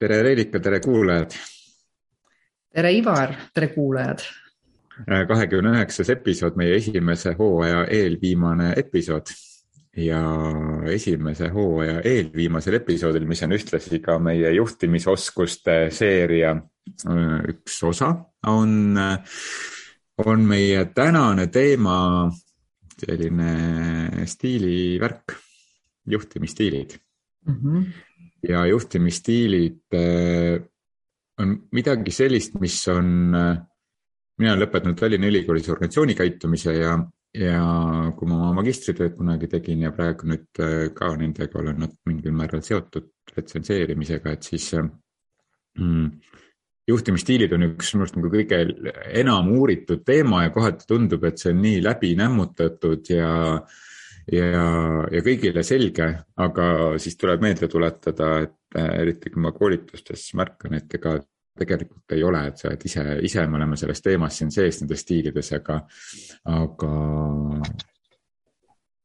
tere, Reelika, tere kuulajad. tere, Ivar, tere kuulajad. kahekümne üheksas episood, meie esimese hooaja eelviimane episood ja esimese hooaja eelviimasel episoodil, mis on ühtlasi ka meie juhtimisoskuste seeria üks osa, on, on meie tänane teema selline stiilivärk, juhtimisstiilid mm. -hmm. Ja juhtimisstiilid äh, on midagi sellist, mis on, äh, mina olen lõpetanud Tallinna Ülikoolis organisatsioonikäitumise ja, ja kui ma oma magistritööd kunagi tegin ja praegu nüüd äh, ka nendega olen mingil määral seotud retsenseerimisega, et siis mm, juhtimisstiilid on üks minu arust nagu kõige enam uuritud teema ja kohati tundub, et see on nii läbi nämmutatud ja, ja, ja kõigile selge, aga siis tuleb meelde tuletada, et äh, eriti kui ma koolitustes märkan, et ega tegelikult ei ole, et sa oled ise, ise me oleme selles teemas siin sees nendes stiilides, aga, aga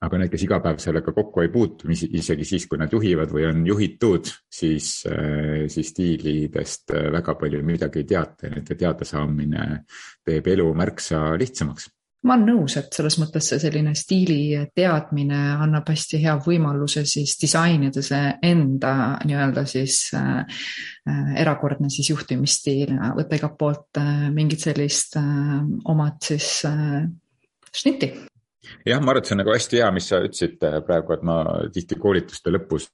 aga need, kes iga päev sellega kokku ei puutu, isegi siis, kui nad juhivad või on juhitud, siis, äh, siis stiilidest äh, väga palju midagi ei teata ja nende teadasaamine teeb elu märksa lihtsamaks ma olen nõus, et selles mõttes see selline stiili teadmine annab hästi hea võimaluse siis disainida see enda nii-öelda siis äh, erakordne siis juhtimisstiil, võtta igalt poolt äh, mingit sellist äh, omad siis äh, šnitti. Jah, ma arvan, et see on nagu hästi hea, mis sa ütlesid äh, praegu, et ma tihti koolituste lõpus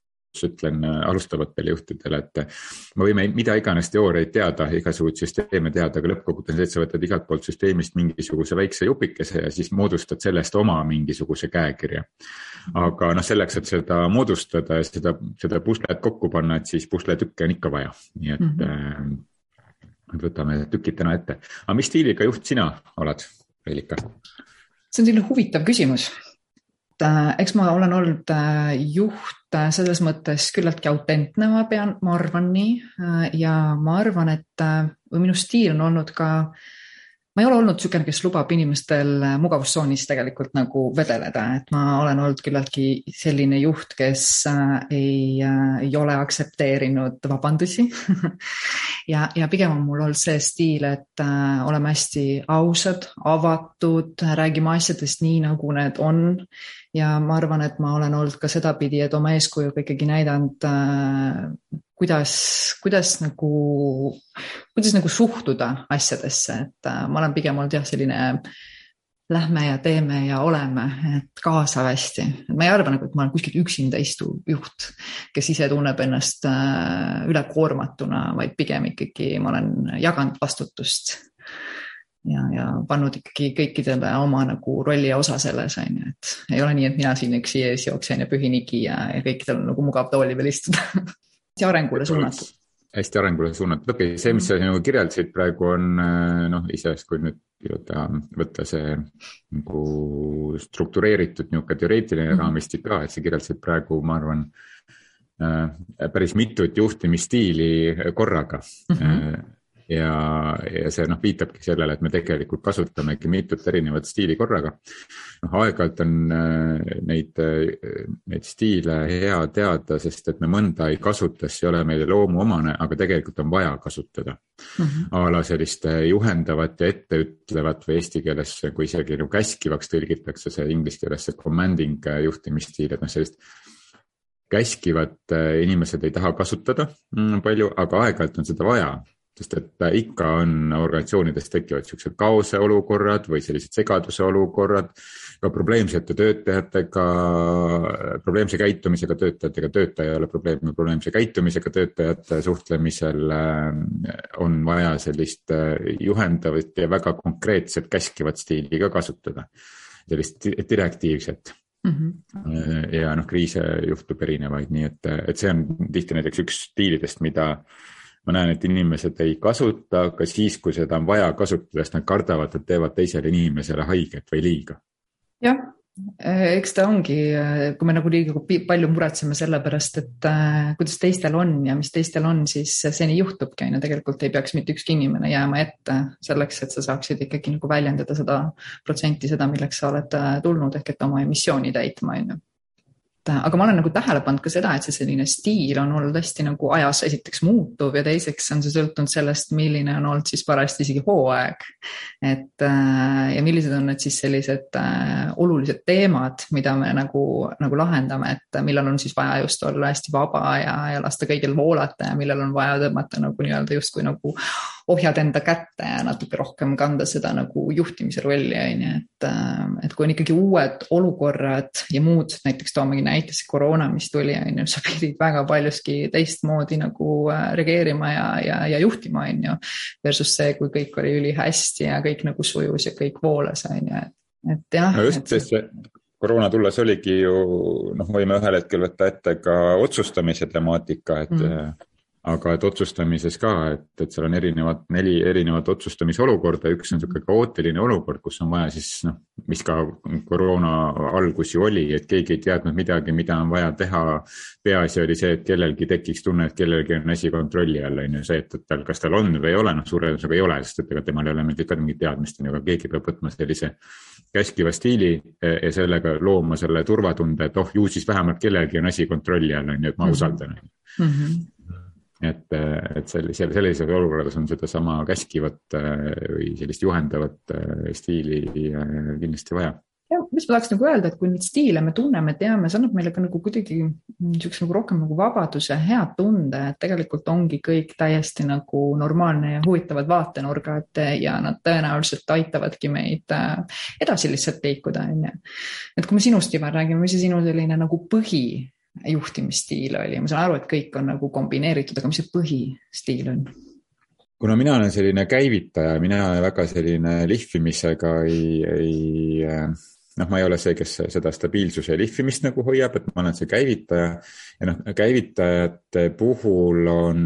ütlen äh, alustavatele juhtidele, et äh, me võime mida iganes teooriaid teada, igasuguseid süsteeme teada, aga lõppkokkuvõttes sa võtad igalt poolt süsteemist mingisuguse väikse jupikese ja siis moodustad sellest oma mingisuguse käekirja. aga noh, selleks, et seda moodustada ja seda, seda puslet kokku panna, et siis pusletükke on ikka vaja, nii et mm. -hmm. Võtame tükid täna ette. aga mis stiiliga juht sina oled, Reelika? see on selline huvitav küsimus. Äh, eks ma olen olnud äh, juht äh, selles mõttes küllalt autentne, ma pean, ma arvan nii. Ja ma arvan, et või minu stiil on olnud ka äh, ma ei ole olnud niisugune, kes lubab inimestel mugavustsoonis tegelikult nagu vedeleda, et ma olen olnud küllaltki selline juht, kes äh, ei, äh, ei ole aktsepteerinud vabandusi. Ja, ja pigem on mul olnud see stiil, et äh, oleme hästi ausad, avatud, räägime asjadest nii, nagu need on. Ja ma arvan, et ma olen olnud ka sedapidi, et oma eeskujuga ikkagi näidanud kuidas, kuidas nagu, kuidas nagu suhtuda asjadesse, et äh, ma olen pigem olnud jah, selline lähme ja teeme ja oleme, et kaasav hästi. ma ei arva nagu, et ma olen kuskil üksinda istuv juht, kes ise tunneb ennast äh, ülekoormatuna, vaid pigem ikkagi ma olen jaganud vastutust ja, ja pannud ikkagi kõikidele oma nagu rolli ja osa selles, on ju, et ei ole nii, et mina siin üksi ees jooksen ja pühin higi ja, ja kõikidel on nagu mugav tooli peal istuda hästi arengule suunatud. hästi arengule suunatud, okei okay,, see, mis sa nagu kirjeldasid praegu on äh, noh, iseenesest kui nüüd nii-öelda võtta see nagu struktureeritud niisugune teoreetiline mm -hmm. raamistik ka, et sa kirjeldasid praegu, ma arvan äh,, päris mitut juhtimisstiili korraga mm. -hmm ja, ja see noh, viitabki sellele, et me tegelikult kasutamegi mitut erinevat stiili korraga. noh, aeg-ajalt on äh, neid, äh, neid stiile hea teada, sest et me mõnda ei kasuta, see ei ole meile loomuomane, aga tegelikult on vaja kasutada mm. -hmm. a la sellist juhendavat ja etteütlevat või eesti keeles, kui isegi nagu käskivaks tõlgitakse see inglise keeles see commanding juhtimisstiil, et noh, sellist käskivat inimesed ei taha kasutada mm, palju, aga aeg-ajalt on seda vaja sest et äh, ikka on organisatsioonides tekivad siuksed kaose olukorrad või sellised segaduse olukorrad, ka probleemsete töötajatega, probleemse käitumisega töötajatega, töötaja ei ole probleem, probleemse käitumisega töötajate suhtlemisel äh, on vaja sellist äh, juhendavat ja väga konkreetset käskivat stiili ka kasutada, sellist direktiivset. Mm -hmm. ja noh, kriise juhtub erinevaid, nii et, et see on tihti näiteks üks stiilidest, mida äh, ma näen, et inimesed ei kasuta ka siis, kui seda on vaja kasutada, sest nad kardavad, et teevad teisele inimesele haiget või liiga. jah, eks ta ongi, kui me nagu liiga palju muretseme selle pärast, et äh, kuidas teistel on ja mis teistel on, siis see nii juhtubki, on ju, tegelikult ei peaks mitte ükski inimene jääma ette selleks, et sa saaksid ikkagi nagu väljendada seda protsenti, seda, milleks sa oled äh, tulnud ehk et oma emissiooni täitma, on ju aga ma olen nagu tähele pannud ka seda, et see selline stiil on olnud hästi nagu ajas esiteks muutuv ja teiseks on see sõltunud sellest, milline on olnud siis parajasti isegi hooaeg. et äh, ja millised on need siis sellised äh, olulised teemad, mida me nagu, nagu lahendame, et millal on siis vaja just olla hästi vaba ja, ja lasta kõigil voolata ja millal on vaja tõmmata nagu nii-öelda justkui nagu ohjad enda kätte ja natuke rohkem kanda seda nagu juhtimise rolli, on ju, et, äh, et kui on ikkagi uued olukorrad ja muud, näiteks toomegi näiteks koroona, mis tuli, on ju, sa pidid väga paljuski teistmoodi nagu äh, reageerima ja, ja, ja juhtima, on ju. Versus see, kui kõik oli ülihästi ja kõik nagu sujus ja kõik voolas, on ju, et, et jah. no just, sest see koroona tulles oligi ju noh, võime ühel hetkel võtta ette ka otsustamise temaatika, et mm aga et otsustamises ka, et, et seal on erinevad, neli erinevat otsustamisolukorda, üks on niisugune kaootiline olukord, kus on vaja siis noh, mis ka koroona algus ju oli, et keegi ei teadnud midagi, mida on vaja teha. peaasi oli see, et kellelgi tekiks tunne, et kellelgi on asi kontrolli all, on ju see, et, et tal, kas tal on või ei ole, noh suure tõenäosusega ei ole, sest et ega temal ei ole mingit, mingit teadmist, on ju, aga keegi peab võtma sellise käskiva stiili ja sellega looma selle turvatunde, et oh, ju siis vähemalt kellelgi on asi kontrolli all, on ju, et ma -hmm. usaldan mm. -hmm et, et sellise, sellises olukorras on sedasama käskivat äh, või sellist juhendavat äh, stiili äh, kindlasti vaja ja mis ma tahaks nagu öelda, et kui neid stiile me tunneme, teame, see annab meile ka nagu kuidagi niisuguse nagu rohkem nagu vabaduse, hea tunde, et tegelikult ongi kõik täiesti nagu normaalne ja huvitavad vaatenurgad ja nad tõenäoliselt aitavadki meid edasi lihtsalt liikuda, on ju. et kui me sinust, Ivar, räägime, mis see sinu selline nagu põhi juhtimisstiil oli, ma saan aru, et kõik on nagu kombineeritud, aga mis see põhistiil on? kuna mina olen selline käivitaja, mina väga selline lihvimisega ei, ei noh, ma ei ole see, kes seda stabiilsuse lihvimist nagu hoiab, et ma olen see käivitaja ja noh, käivitajate puhul on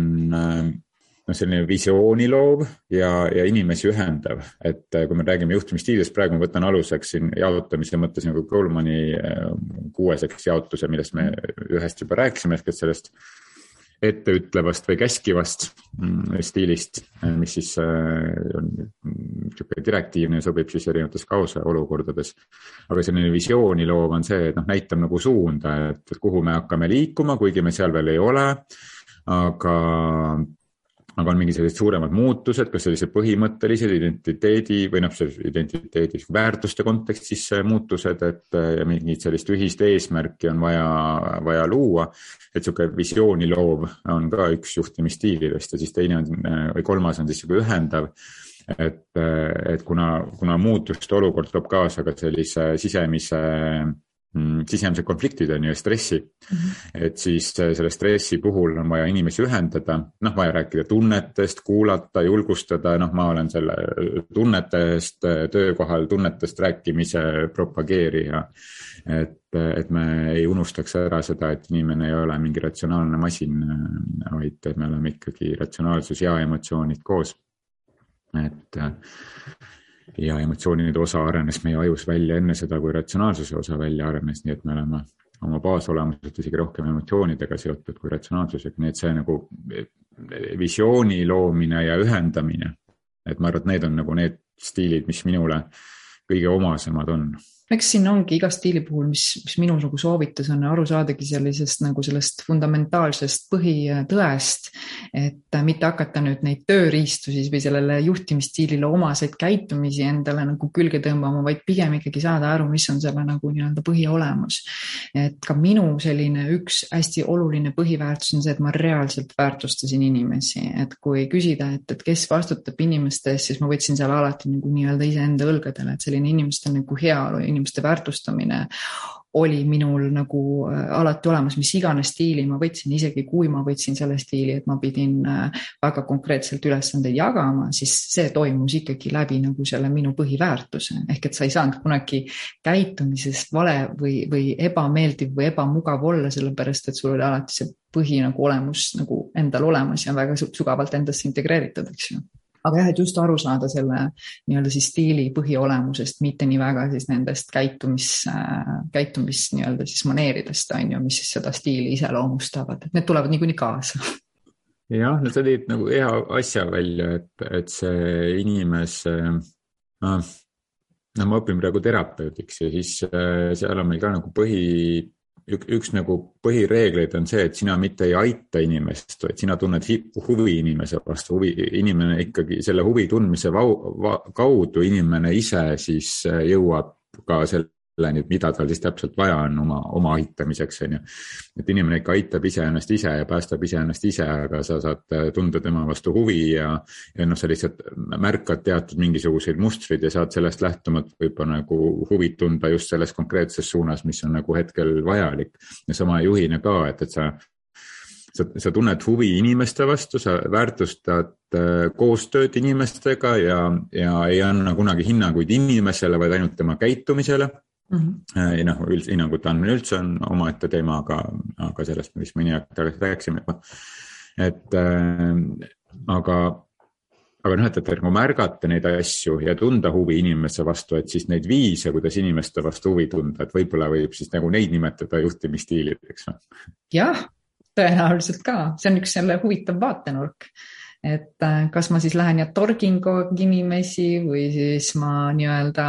noh, selline visiooni loov ja, ja inimesi ühendav, et äh, kui me räägime juhtimisstiilist, praegu ma võtan aluseks siin jaotamise mõttes nagu Goldmani äh, kuueseks jaotuse, millest me ühest juba rääkisime, ehk et sellest etteütlevast või käskivast mm, stiilist, äh, mis siis on niisugune direktiivne, sobib siis erinevates kaoseolukordades. aga selline visiooni loov on see, et noh, näitab nagu suunda, et kuhu me hakkame liikuma, kuigi me seal veel ei ole. aga aga on mingid sellised suuremad muutused, kas sellised põhimõttelised identiteedi või noh, identiteedi väärtuste kontekstis muutused, et mingit sellist ühist eesmärki on vaja, vaja luua. et sihuke visiooni loov on ka üks juhtimisstiilidest ja siis teine on või kolmas on siis sihuke ühendav et, et kuna, kuna muutuste olukord toob kaasa ka sellise sisemise Mm, sisemised konfliktid on ju ja stressi mm. -hmm. et siis äh, selle stressi puhul on vaja inimesi ühendada, noh, vaja rääkida tunnetest, kuulata, julgustada, noh, ma olen selle tunnetest, äh, töökohal tunnetest rääkimise propageerija. et, et me ei unustaks ära seda, et inimene ei ole mingi ratsionaalne masin, äh, vaid me oleme ikkagi ratsionaalsus ja emotsioonid koos. et ja emotsioonide osa arenes meie ajus välja enne seda, kui ratsionaalsuse osa välja arenes, nii et me oleme oma baasolemuselt isegi rohkem emotsioonidega seotud kui ratsionaalsusega, nii et see nagu visiooni loomine ja ühendamine. et ma arvan, et need on nagu need stiilid, mis minule kõige omasemad on eks siin ongi iga stiili puhul, mis, mis minu nagu soovitus on aru saadagi sellisest nagu sellest fundamentaalsest põhitõest, et mitte hakata nüüd neid tööriistu siis või sellele juhtimisstiilile omaseid käitumisi endale nagu külge tõmbama, vaid pigem ikkagi saada aru, mis on selle nagu nii-öelda põhiolemus. et ka minu selline üks hästi oluline põhiväärtus on see, et ma reaalselt väärtustasin inimesi, et kui küsida, et, et kes vastutab inimeste eest, siis ma võtsin seal alati nagu nii-öelda iseenda õlgadele, et selline inimeste nagu heaolu inimeste väärtustamine oli minul nagu äh, alati olemas, mis iganes stiili ma võtsin, isegi kui ma võtsin selle stiili, et ma pidin äh, väga konkreetselt ülesandeid jagama, siis see toimus ikkagi läbi nagu selle minu põhiväärtuse. Ehk et sa ei saanud kunagi käitumisest vale või, või ebameeldiv või ebamugav olla, sellepärast et sul oli alati see põhi nagu olemus nagu endal olemas ja väga sügavalt endasse integreeritud, eks ju aga jah, et just aru saada selle nii-öelda siis stiili põhiolemusest, mitte nii väga siis nendest käitumis, käitumis nii-öelda siis maneeridest on ju, mis siis seda stiili iseloomustavad, et need tulevad niikuinii kaasa. Jah, no sa tõid nagu hea asja välja, et, et see inimese noh, no ma õpin praegu terapeudiks ja siis äh, seal on meil ka nagu põhi üks, üks nagu põhireegleid on see, et sina mitte ei aita inimest, vaid sina tunned huvi inimese vastu, huvi, inimene ikkagi selle huvi tundmise vau, va, kaudu inimene ise siis äh, jõuab ka selle selleni, et mida tal siis täpselt vaja on oma, oma aitamiseks, on ju. et inimene ikka aitab iseennast ise ja päästab iseennast ise, aga sa saad tunda tema vastu huvi ja, ja noh, sa lihtsalt märkad teatud mingisuguseid mustreid ja saad sellest lähtumata võib-olla nagu huvi tunda just selles konkreetses suunas, mis on nagu hetkel vajalik. ja sama juhina ka, et, et sa sa, sa tunned huvi inimeste vastu, sa väärtustad äh, koostööd inimestega ja, ja ei anna kunagi hinnanguid inimesele, vaid ainult tema käitumisele mm. -hmm. noh, üldhinnangute andmine üldse on omaette teema, aga, aga sellest me vist mõni aeg tagasi rääkisime juba. et äh, aga, aga noh, et, et nagu märgata neid asju ja tunda huvi inimese vastu, et siis neid viise, kuidas inimeste vastu huvi tunda, et võib-olla võib siis nagu neid nimetada juhtimisstiilideks. jah, tõenäoliselt ka, see on üks jälle huvitav vaatenurk et äh, kas ma siis lähen ja torgin kogu aeg inimesi või siis ma nii-öelda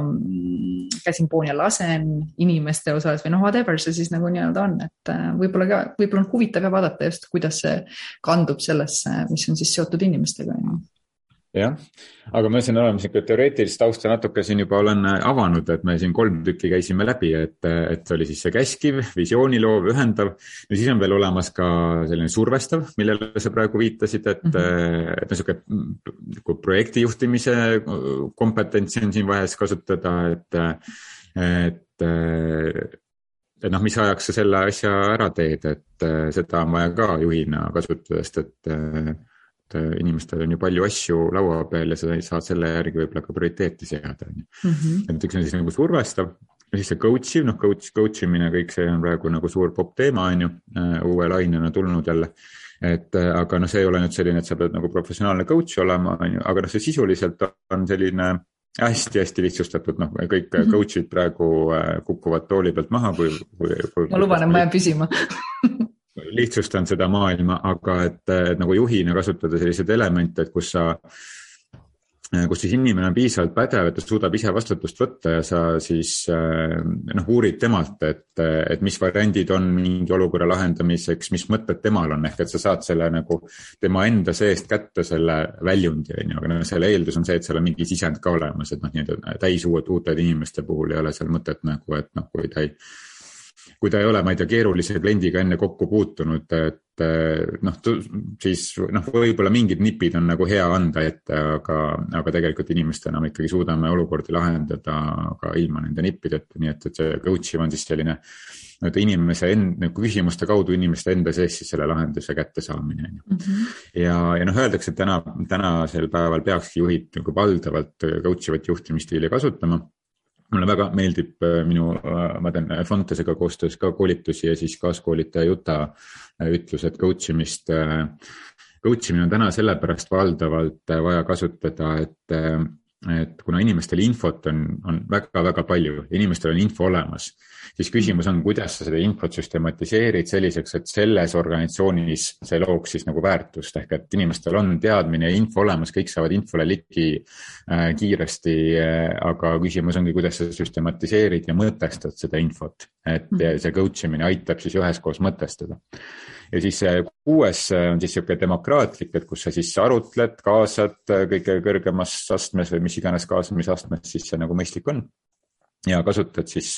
mm, käsin poon ja lasen inimeste osas või noh, whatever see siis nagu nii-öelda on, et äh, võib-olla ka, võib-olla on huvitav ka vaadata just, kuidas see kandub sellesse, mis on siis seotud inimestega, on ju jah, aga ma siin oleme niisugune teoreetilist tausta natuke siin juba olen äh, avanud, et me siin kolm tükki käisime läbi, et, et oli siis see käskiv, visiooniloov, ühendav. ja siis on veel olemas ka selline survestav, millele sa praegu viitasid, et mm, -hmm. et niisugune nagu projekti juhtimise kompetentsi on siin vahest kasutada, et, et et noh, mis ajaks sa selle asja ära teed, et seda on vaja ka juhina kasutada, sest et et äh, inimestel on ju palju asju laua peal ja sa saad selle järgi võib-olla ka prioriteeti seada, on ju. Mhm. et üks on siis nagu survestav ja siis see coach iv, noh coach, coach imine, kõik see on praegu nagu suur popp teema, on ju, äh, uue lainena tulnud jälle. et äh, aga noh, see ei ole nüüd selline, et sa pead nagu professionaalne coach olema, on ju, aga noh, see sisuliselt on selline hästi-hästi lihtsustatud, noh, kõik -hmm. coach'id praegu kukuvad tooli pealt maha, kui, kui, kui. ma luban, et ma jään püsima lihtsustan seda maailma, aga et, et nagu juhina kasutada selliseid elemente, et kus sa, kus siis inimene on piisavalt pädev, et ta suudab ise vastutust võtta ja sa siis noh, uurid temalt, et, et mis variandid on mingi olukorra lahendamiseks, mis mõtted temal on, ehk et sa saad selle nagu tema enda seest kätte selle väljundi, on ju, aga noh, selle eeldus on see, et seal on mingi sisend ka olemas, et noh, nii-öelda täis uued, uute inimeste puhul ei ole seal mõtet nagu, et noh, kui ta ei kui ta ei ole, ma ei tea, keerulise kliendiga enne kokku puutunud, et noh, siis noh, võib-olla mingid nipid on nagu hea anda ette, aga, aga tegelikult inimestena me ikkagi suudame olukordi lahendada ka ilma nende nippideta, nii et, et see coach im on siis selline nii-öelda inimese enda, nagu küsimuste kaudu inimeste enda sees siis selle lahenduse kättesaamine on ju. Mhm. ja, ja noh, öeldakse, et täna, tänasel päeval peakski juhid nagu valdavalt coach ivat juhtimisstiili kasutama mulle väga meeldib äh, minu, äh, ma teen Fontesega koostöös ka koolitusi ja siis kaaskoolitaja Juta äh, ütlus, et coach imist, coach imine on täna sellepärast valdavalt vaja kasutada, et, et kuna inimestel infot on, on väga-väga palju, inimestel on info olemas siis küsimus on, kuidas sa seda infot süstematiseerid selliseks, et selles organisatsioonis see looks siis nagu väärtust ehk et inimestel on teadmine ja info olemas, kõik saavad infole ligi äh, kiiresti äh,. aga küsimus ongi, kuidas sa süstematiseerid ja mõtestad seda infot, et mm. see coach imine aitab siis üheskoos mõtestada ja siis kuues on siis niisugune demokraatlik, et kus sa siis arutled, kaasad kõige kõrgemas astmes või mis iganes kaasamisastmes siis see nagu mõistlik on ja kasutad siis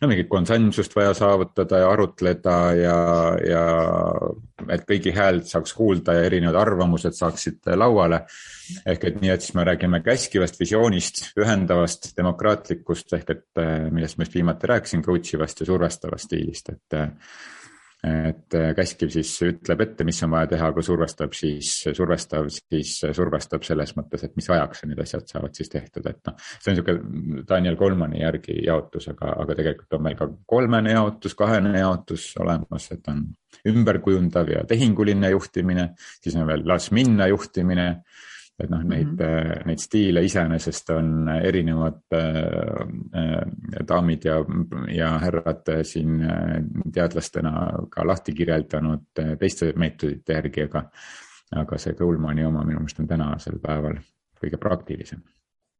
no mingit konsensust vaja saavutada ja arutleda ja, ja et kõigi häält saaks kuulda ja erinevad arvamused saaksid lauale. ehk et nii, et siis me räägime käskivast visioonist, ühendavast, demokraatlikust ehk et millest ma just viimati rääkisin, coach ivast ja survestavast stiilist, et et äh, käskiv siis ütleb ette, mis on vaja teha, aga survestab siis, survestav siis survestab selles mõttes, et mis ajaks need asjad saavad siis tehtud, et noh. see on niisugune Daniel Kolmani järgi jaotus, aga, aga tegelikult on meil ka kolmene jaotus, kahene jaotus olemas, et on ümberkujundav ja tehinguline juhtimine, siis on veel las minna juhtimine et noh, neid mm, -hmm. neid stiile iseenesest on erinevad äh, daamid ja, ja härrad siin teadlastena ka lahti kirjeldanud teiste meetodite järgi, aga, aga see Goldmani oma minu meelest on tänasel päeval kõige praktilisem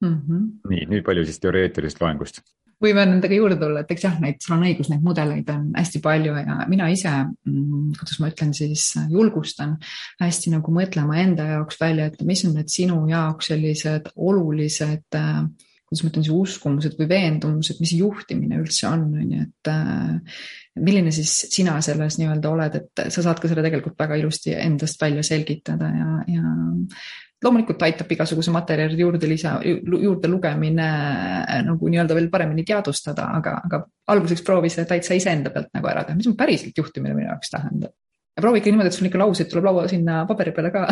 mm. -hmm. nii, nüüd palju siis teoreetilisest loengust võime nendega juurde tulla, et eks jah, neid, sul on õigus, neid mudeleid on hästi palju ja mina ise, mm, kuidas ma ütlen siis, julgustan hästi nagu mõtlema enda jaoks välja, et mis on need sinu jaoks sellised olulised äh, kuidas ma ütlen, see uskumused või veendumused, mis juhtimine üldse on, on ju, et äh, milline siis sina selles nii-öelda oled, et sa saad ka selle tegelikult väga ilusti endast välja selgitada ja, ja loomulikult aitab igasuguse materjalide juurde lisa, juurde lugemine äh, nagu nii-öelda veel paremini teadvustada, aga, aga alguseks proovi see täitsa iseenda pealt nagu ära teha, mis on päriselt juhtimine minu jaoks tähendab. ja proovi ikka niimoodi, et sul ikka lauseid tuleb laua sinna paberi peale ka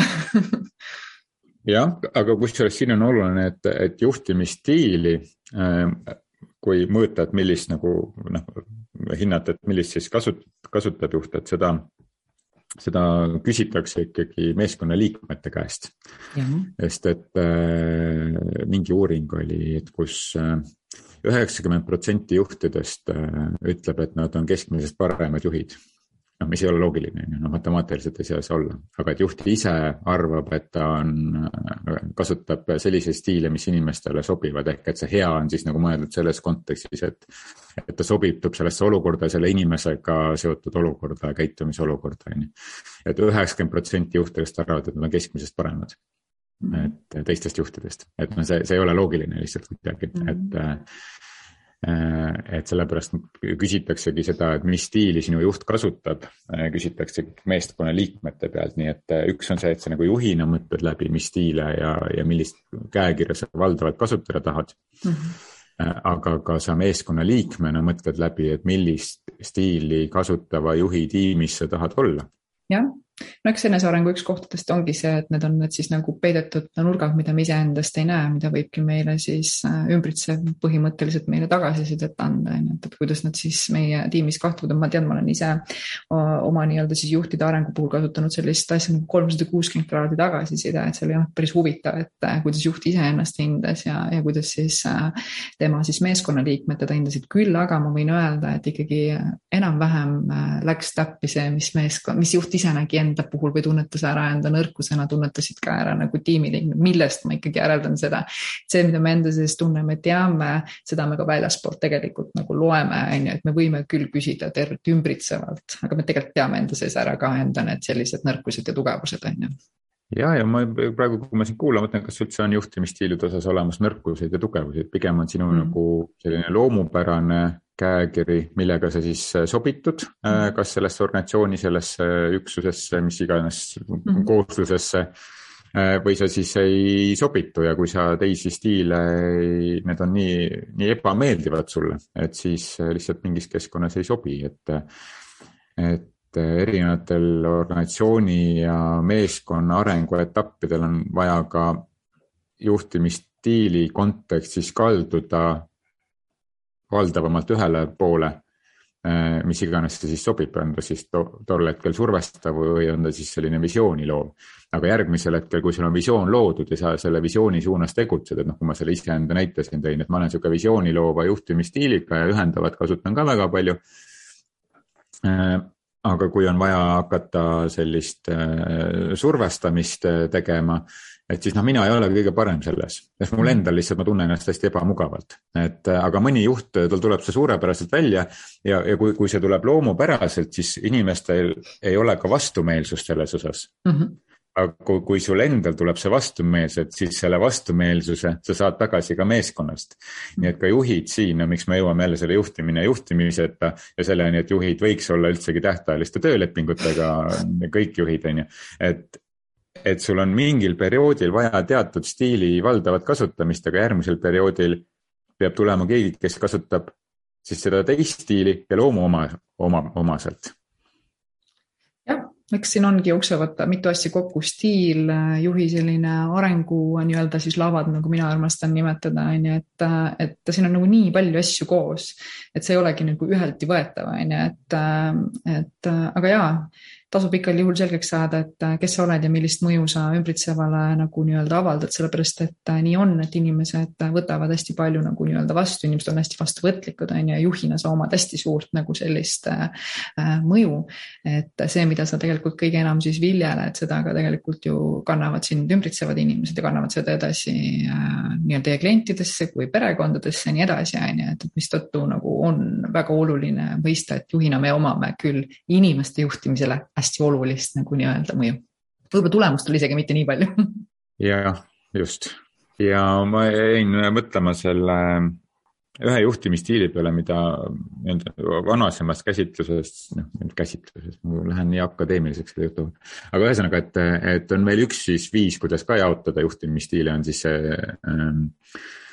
jah, aga kusjuures siin on oluline, et, et juhtimisstiili äh, kui mõõta, et millist nagu noh, hinnata, et millist siis kasut-, kasutab juht, et seda seda küsitakse ikkagi meeskonnaliikmete käest. sest et äh, mingi uuring oli, et kus äh, üheksakümmend protsenti juhtidest äh, ütleb, et nad on keskmisest paremad juhid noh, mis ei ole loogiline, on ju, no matemaatiliselt ei saa see olla, aga et juht ise arvab, et ta on, kasutab selliseid stiile, mis inimestele sobivad, ehk et see hea on siis nagu mõeldud selles kontekstis, et et ta sobitub sellesse olukorda, selle inimesega seotud olukorda, käitumisolukorda, on ju. et üheksakümmend protsenti juhtidest arvavad, et nad on keskmisest paremad mm. -hmm. et teistest juhtidest, et noh, see, see ei ole loogiline lihtsalt kuidagi mm, -hmm. et Äh, et sellepärast küsitaksegi seda, et mis stiili sinu juht kasutab, äh, küsitakse meeskonna liikmete pealt, nii et äh, üks on see, et sa nagu juhina mõtled läbi, mis stiile ja, ja millist käekirja sa valdavalt kasutada tahad mm. -hmm aga ka sa meeskonna liikmena mõtled läbi, et millist stiili kasutava juhi tiimis sa tahad olla. jah, no eks enesearengu üks kohtadest ongi see, et need on need siis nagu peidetud nurgad, mida me iseendast ei näe, mida võibki meile siis äh, ümbritsev põhimõtteliselt meile tagasisidet anda, on ju, et, et kuidas nad siis meie tiimis kahtuvad, ma tean, ma olen ise oma nii-öelda siis juhtide arengu puhul kasutanud sellist asja nagu kolmsada kuuskümmend kraadi tagasiside, et see oli jah, päris huvitav, et äh, kuidas juht iseennast hindas ja, ja kuidas siis äh, tema siis meeskonnaliikmed teda hindasid, küll aga ma võin öelda, et ikkagi enam-vähem läks täppi see, mis meeskond, mis juht ise nägi enda puhul või tunnetas ära enda nõrkusena, tunnetasid ka ära nagu tiimiliikmed, millest ma ikkagi järeldan seda. see, mida me enda sees tunneme, teame, seda me ka väljaspoolt tegelikult nagu loeme, on ju, et me võime küll küsida tervet ümbritsevalt, aga me tegelikult teame enda sees ära ka enda need sellised nõrkused ja tugevused, on ju ja, ja ma praegu, kui ma sind kuulan, mõtlen, kas üldse on juhtimisstiilide osas olemas nõrkuseid ja tugevusi, et pigem on sinu mm. nagu selline loomupärane käekiri, millega sa siis äh, sobitud, äh, mhm. kas sellesse organisatsiooni, sellesse üksusesse, mis iganes mm -hmm. kooslusesse äh, või sa siis ei sobitu ja kui sa teisi stiile, need on nii, nii ebameeldivad sulle, et siis lihtsalt mingis keskkonnas ei sobi, et, et erinevatel organisatsiooni ja meeskonna arenguetappidel on vaja ka juhtimisstiili kontekstis kalduda valdavamalt ühele poole, äh, mis iganes see siis sobib, on ta siis to tol hetkel survestav või on ta siis selline visiooni loov. aga järgmisel hetkel, kui sul on visioon loodud ja sa selle visiooni suunas tegutsed, et noh, kui ma selle iseenda näite siin tõin, et ma olen niisugune visiooni loova juhtimisstiiliga ja ühendavat kasutan ka väga palju äh, aga kui on vaja hakata sellist äh, survestamist tegema, et siis noh, mina ei ole kõige parem selles, sest mul endal lihtsalt ma tunnen ennast hästi ebamugavalt, et äh, aga mõni juht, tal tuleb see suurepäraselt välja ja, ja kui, kui see tuleb loomupäraselt, siis inimestel ei ole ka vastumeelsust selles osas mm. -hmm aga kui, kui sul endal tuleb see vastumeelsus, siis selle vastumeelsuse sa saad tagasi ka meeskonnast. nii et ka juhid siin, no miks me jõuame jälle selle juhtimine juhtimiseta ja selleni, et juhid võiks olla üldsegi tähtajaliste töölepingutega, kõik juhid, on ju. et, et sul on mingil perioodil vaja teatud stiili valdavat kasutamist, aga järgmisel perioodil peab tulema keegi, kes kasutab siis seda teist stiili ja loomu oma, oma, omaselt. jah, eks siin ongi jooksevad mitu asja kokku, stiil, juhi selline arengu nii-öelda siis lavad, nagu mina armastan nimetada, on ju, et, et siin on nagu nii palju asju koos, et see ei olegi nagu üheltki võetav, on ju, et, et aga jaa tasub igal juhul selgeks saada, et äh, kes sa oled ja millist mõju sa ümbritsevale nagu nii-öelda avaldad, sellepärast et äh, nii on, et inimesed võtavad hästi palju nagu nii-öelda vastu, inimesed on hästi vastuvõtlikud, on ju, ja juhina sa omad hästi suurt nagu sellist äh, äh, mõju. et see, mida sa tegelikult kõige enam siis viljeled, seda ka tegelikult ju kannavad sind ümbritsevad inimesed ja kannavad seda edasi äh, nii-öelda teie klientidesse kui perekondadesse ja nii edasi, on ju, et mistõttu nagu on väga oluline mõista, et juhina me omame küll inimeste juhtimisele hästi olulist nagu nii-öelda mõju. võib-olla tulemust oli isegi mitte nii palju. jah, just ja ma jäin mõtlema selle ühe juhtimisstiili peale, mida nii-öelda vanasemast käsitlusest, noh käsitlusest, ma lähen nii akadeemiliseks selle jutuga. aga ühesõnaga, et, et on meil üks siis viis, kuidas ka jaotada juhtimisstiile, on siis see ähm, Äh,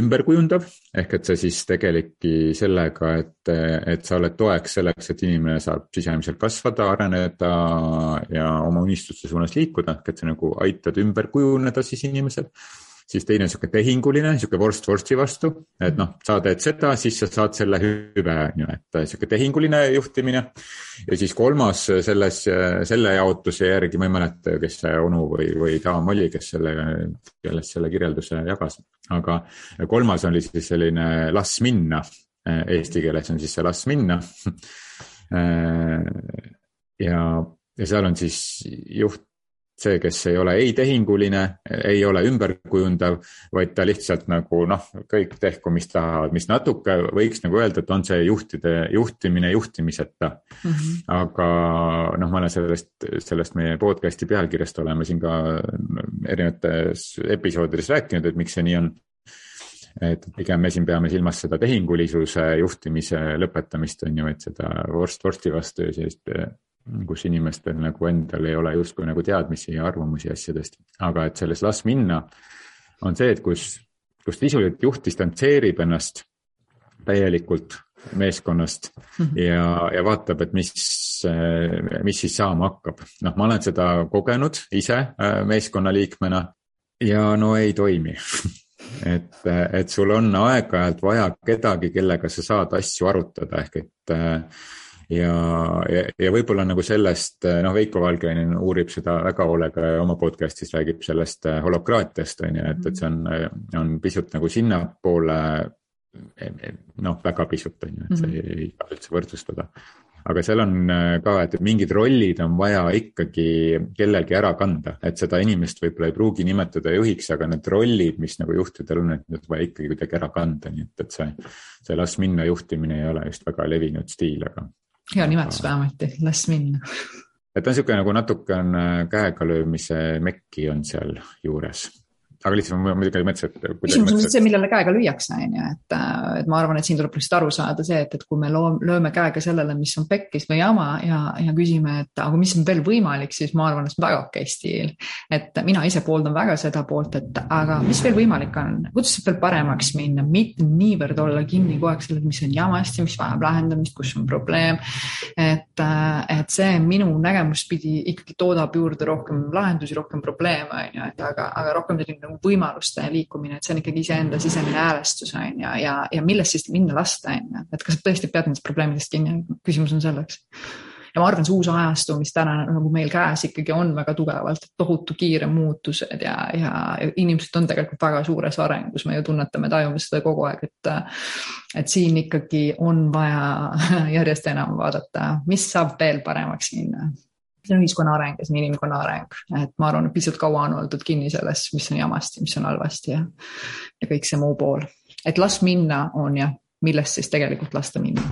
ümberkujundav ehk et see siis tegelebki sellega, et, et sa oled toeks selleks, et inimene saab sisemiselt kasvada, areneda ja oma unistuste suunas liikuda, ehk et sa nagu aitad ümber kujuneda siis inimesel siis teine on sihuke tehinguline, sihuke vorst vorsti vastu, et noh, sa teed seda, siis sa saad selle hüve, on ju, et sihuke tehinguline juhtimine. ja siis kolmas selles, selle jaotuse järgi, ma ei mäleta, kes see onu või, või daam oli, kes selle, kellest selle kirjelduse jagas, aga kolmas oli siis selline las minna. Eesti keeles on siis see las minna ja, ja seal on siis juht see, kes ei ole ei tehinguline, ei ole ümberkujundav, vaid ta lihtsalt nagu noh, kõik tehku, mis tahavad, mis natuke võiks nagu öelda, et on see juhtide, juhtimine juhtimiseta mm. -hmm. aga noh, ma olen sellest, sellest meie podcast'i pealkirjast oleme siin ka erinevates episoodides rääkinud, et miks see nii on et pigem me siin peame silmas seda tehingulisuse juhtimise lõpetamist, on ju, et seda vorst vorsti vastu ja sellist kus inimestel nagu endal ei ole justkui nagu teadmisi ja arvamusi asjadest. aga et selles las minna on see, et kus, kus sisuliselt juht distantseerib ennast täielikult meeskonnast mm -hmm. ja, ja vaatab, et mis, mis siis saama hakkab. noh, ma olen seda kogenud ise äh, meeskonnaliikmena ja no ei toimi et, et sul on aeg-ajalt vaja kedagi, kellega sa saad asju arutada, ehk et äh, ja, ja, ja võib-olla nagu sellest, noh, Veiko Valgeinen uurib seda väga hoolega ja oma podcast'is räägib sellest äh, holokraatiast, on ju, et, et see on, on pisut nagu sinnapoole noh, väga pisut on ju, et see mhm. ei saa üldse võrdsustada. aga seal on ka, et mingid rollid on vaja ikkagi kellelgi ära kanda, et seda inimest võib-olla ei pruugi nimetada juhiks, aga need rollid, mis nagu juhtidel on, et need vaja ikkagi kuidagi ära kanda, nii et, et see, see las minna juhtimine ei ole just väga levinud stiil, aga hea nimetus vähemasti, las minna. et on niisugune nagu natuke on käega löömise mekki on seal juures aga lihtsalt ma muidugi mõtlesin, et. küsimus on see, millele käega lüüakse, on ju, et, et ma arvan, et siin tuleb lihtsalt aru saada see, et, et kui me loom, lööme käega sellele, mis on pekkis või jama ja, ja küsime, et aga mis on veel võimalik, siis ma arvan, et see on väga okei stiil. et mina ise pooldan väga seda poolt, et aga mis veel võimalik on, kuidas saab veel paremaks minna, mitte niivõrd olla kinni kogu aeg sellel, mis on jamasti, mis vajab lahendamist, kus on probleem. et, et see minu nägemus pidi ikkagi toodab juurde rohkem lahendusi, rohkem probleeme, on ju, et aga, aga rohkem selline nagu võimaluste liikumine, et see on ikkagi iseenda sisemine häälestus on ju, ja, ja millest siis minna lasta, on ju, et kas tõesti pead nendest probleemidest kinni, küsimus on selleks. Ja ma arvan, see uus ajastu, mis täna nagu meil käes ikkagi on väga tugevalt, tohutu kiire muutused ja, ja inimesed on tegelikult väga suures arengus, me ju tunnetame, tajume seda kogu aeg, et et siin ikkagi on vaja järjest enam vaadata, mis saab veel paremaks minna see on ühiskonna areng ja see on inimkonna areng, et ma arvan, et pisut kaua on oldud kinni selles, mis on jamasti, mis on halvasti ja, ja kõik see muu pool. et las minna on jah, millest siis tegelikult lasta minna.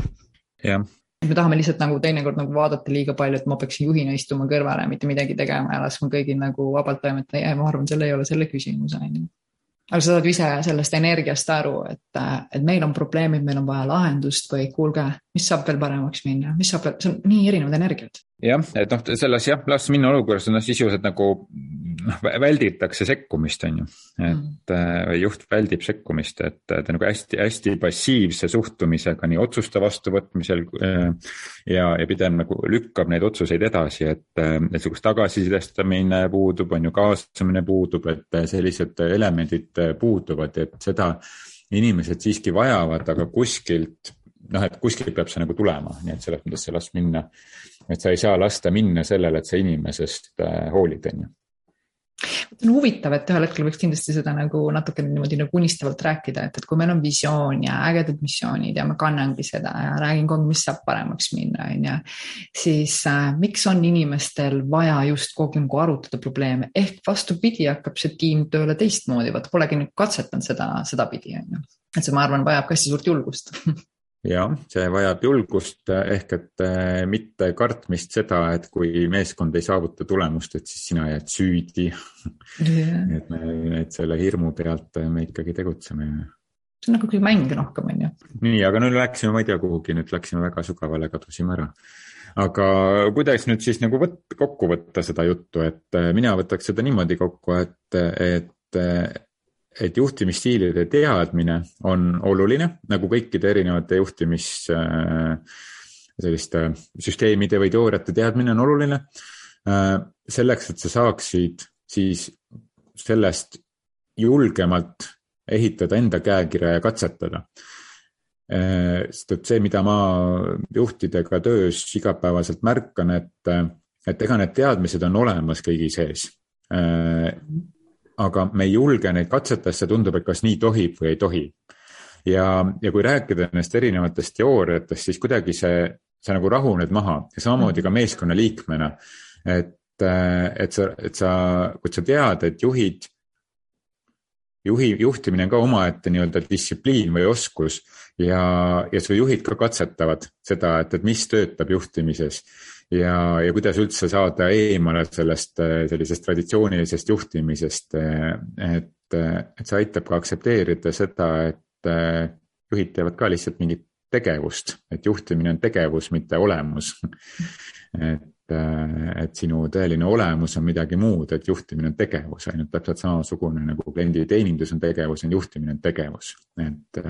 jah. Me tahame lihtsalt nagu teinekord nagu vaadata liiga palju, et ma peaksin juhina istuma kõrvale mitte midagi tegema ja laskma kõigil nagu vabalt toimetada. Ja ma arvan, seal ei ole selle küsimus on ju. Aga sa saad ise sellest energiast aru, et, et meil on probleemid, meil on vaja lahendust või kuulge, mis saab veel paremaks minna, mis saab veel, see on nii erinevad energiad. jah, et noh, selles jah, las minna olukorras on noh, sisuliselt nagu noh, välditakse sekkumist, on ju. et mm. juht väldib sekkumist, et ta nagu hästi-hästi passiivse suhtumisega nii otsuste vastuvõtmisel äh, ja, ja pigem nagu lükkab neid otsuseid edasi, et, äh, et sihukest tagasisidestamine puudub, on ju, kaasamine puudub, et sellised elemendid puuduvad, et seda inimesed siiski vajavad, aga kuskilt noh, et kuskilt peab see nagu tulema, nii et selles mõttes sa las minna. et sa ei saa lasta minna sellele, et sa inimesest äh, hoolid, on ju on huvitav, et ühel hetkel võiks kindlasti seda nagu natukene niimoodi nagu unistavalt rääkida, et, et kui meil on visioon ja ägedad missioonid ja ma kannangi seda ja räägin kogu aeg, mis saab paremaks minna, on ju. siis äh, miks on inimestel vaja just kogu aeg nagu arutada probleeme, ehk vastupidi, hakkab see tiim tööle teistmoodi, vot polegi nüüd katsetanud seda sedapidi, on ju. et see, ma arvan, vajab ka hästi suurt julgust jah, see vajab julgust ehk et äh, mitte kartmist seda, et kui meeskond ei saavuta tulemust, et siis sina jääd süüdi yeah.. et me, et selle hirmu pealt me ikkagi tegutseme. see on nagu kui mäng rohkem, on ju. nii, aga nüüd läksime, ma ei tea, kuhugi nüüd läksime väga sügavale, kadusime ära. aga kuidas nüüd siis nagu võt-, kokku võtta seda juttu, et mina võtaks seda niimoodi kokku, et, et et juhtimisstiilide teadmine on oluline, nagu kõikide erinevate juhtimis äh, selliste süsteemide või teooriate teadmine on oluline. Äh, selleks, et sa saaksid siis sellest julgemalt ehitada enda käekirja ja katsetada. Äh, sest et see, mida ma juhtidega töös igapäevaselt märkan, et, et ega need teadmised on olemas kõigi sees aga me ei julge neid katsetada, sest tundub, et kas nii tohib või ei tohi. ja, ja kui rääkida nendest erinevatest teooriatest, siis kuidagi see, sa nagu rahuned maha ja samamoodi ka meeskonna liikmena. et, et sa, et sa, kui sa tead, et juhid, juhi, juhtimine on ka omaette nii-öelda distsipliin või oskus ja, ja su juhid ka katsetavad seda, et, et mis töötab juhtimises ja, ja kuidas üldse saada eemale sellest sellisest traditsioonilisest juhtimisest. et, et see aitab ka aktsepteerida seda, et juhid teevad ka lihtsalt mingit tegevust, et juhtimine on tegevus, mitte olemus. et, et sinu tõeline olemus on midagi muud, et juhtimine on tegevus, ainult täpselt samasugune nagu klienditeenindus on tegevus, on juhtimine on tegevus, et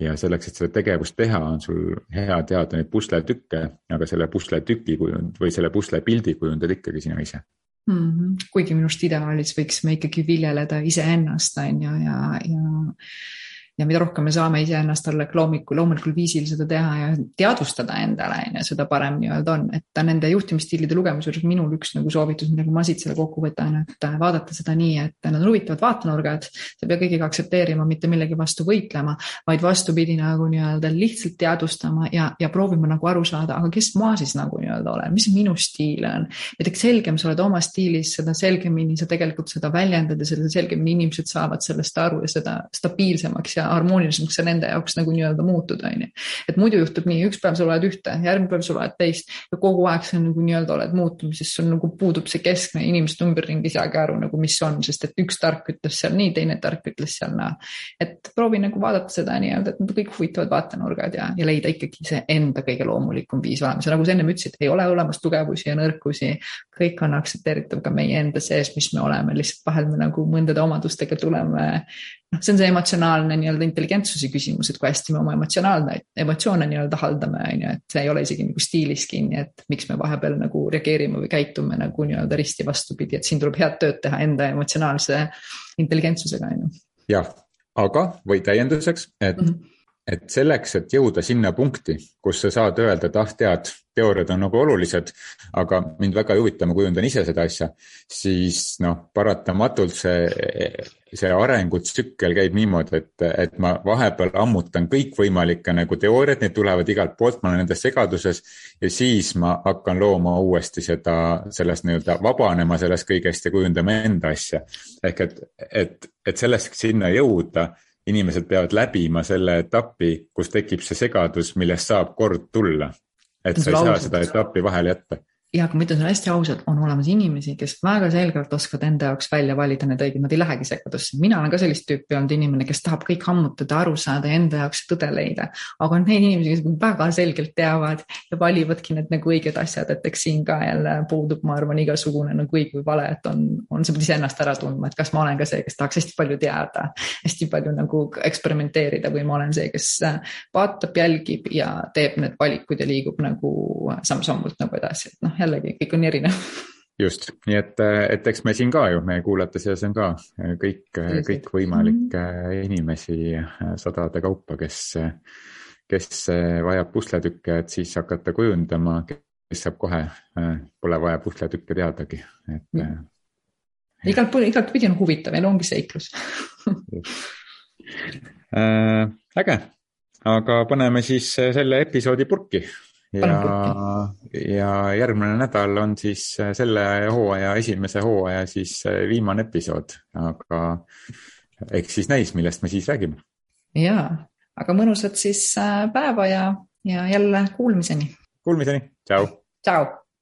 ja selleks, et seda tegevust teha, on sul hea teada neid pusletükke, aga selle pusletüki kujund või selle puslepildi kujundad ikkagi sina ise mm. -hmm. kuigi minu arust ideaalis võiksime ikkagi viljeleda iseennast, on ju, ja, ja ja mida rohkem me saame iseennast talle loomulikul, loomulikul viisil seda teha ja teadvustada endale, on ju, seda parem nii-öelda on, et nende juhtimisstiilide lugemise juures minul üks nagu soovitus, millega ma siit selle kokku võtan, et vaadata seda nii, et nad on huvitavad vaatenurgad, sa ei pea kõigiga aktsepteerima, mitte millegi vastu võitlema, vaid vastupidi nagu nii-öelda lihtsalt teadvustama ja, ja proovima nagu aru saada, aga kes ma siis nagu nii-öelda olen, mis minu stiil on. mida selgem sa oled oma stiilis, seda selgemini sa tegelikult seda väljendad ja seda selgemini inimesed saavad sellest aru ja seda stabiilsemaks ja harmoonilisemaks see nende jaoks nagu nii-öelda muutuda, on ju. et muidu juhtub nii, üks päev sa loed ühte, järgmine päev sa loed teist ja kogu aeg sa nagu nii-öelda oled muutumises, sul nagu puudub see keskne, inimesed ümberringi ei saagi aru nagu, mis on, sest et üks tark ütles seal nii, teine tark ütles seal naa. et proovi nagu vaadata seda nii-öelda, et need kõik huvitavad vaatenurgad ja, ja leida ikkagi see enda kõige loomulikum viis olemas ja nagu sa ennem ütlesid, ei ole olemas tugevusi ja nõrkusi. Kõik on aktsepteeritav ka meie enda sees, mis me oleme, lihtsalt vahel me nagu mõndade omadustega tuleme noh, see on see emotsionaalne nii-öelda intelligentsuse küsimus, et kui hästi me oma emotsionaalne, emotsioone nii-öelda haldame, on ju, et see ei ole isegi nagu stiilis kinni, et miks me vahepeal nagu reageerime või käitume nagu nii-öelda risti vastupidi, et siin tuleb head tööd teha enda emotsionaalse intelligentsusega, on ju. jah, aga või täienduseks, et mm, -hmm. Et selleks, et jõuda sinna punkti, kus sa saad öelda, et ah, tead, teooriad on nagu olulised, aga mind väga ei huvita, ma kujundan ise seda asja, siis noh, paratamatult see see arengutsükkel käib niimoodi, et, et ma vahepeal ammutan kõikvõimalikke nagu teooriaid, need tulevad igalt poolt, ma olen nendes segaduses. ja siis ma hakkan looma uuesti seda, sellest nii-öelda vabanema sellest kõigest ja kujundama enda asja. ehk et, et, et sellest sinna jõuda, inimesed peavad läbima selle etapi, kus tekib see segadus, millest saab kord tulla. et sa ei saa seda etappi vahele jätta ja kui ma ütlen sulle hästi ausalt, on olemas inimesi, kes väga selgelt oskavad enda jaoks välja valida need õiged, nad ei lähegi segadusse. mina olen ka sellist tüüpi olnud inimene, kes tahab kõik ammutada, aru saada ja enda jaoks tõde leida. aga on neid inimesi, kes väga selgelt teavad ja valivadki need nagu õiged asjad, et eks siin ka jälle puudub, ma arvan, igasugune nagu õig või vale, et on, on, sa pead iseennast ära tundma, et kas ma olen ka see, kes tahaks hästi palju teada, hästi palju nagu eksperimenteerida või ma olen see, kes vaatab, jälgib ja teeb need valikud ja liigub nagu samm-sammult nagu edasi, et noh, jällegi kõik on erinev. Just, nii et, et eks me siin ka ju, meie kuulajate seas on ka kõik, kõikvõimalikke -hmm. inimesi sadade kaupa, kes, kes vajab pusletükke, et siis hakata kujundama, kes saab kohe, pole vaja pusletükke teadagi, et mm igalt igatpidi on huvitav, elu ongi seiklus. Äh, äge, aga paneme siis selle episoodi purki ja, ja järgmine nädal on siis selle hooaja, esimese hooaja siis viimane episood, aga eks siis näis, millest me siis räägime. ja, aga mõnusat siis äh, päeva ja, ja jälle kuulmiseni. Kuulmiseni, tšau. tšau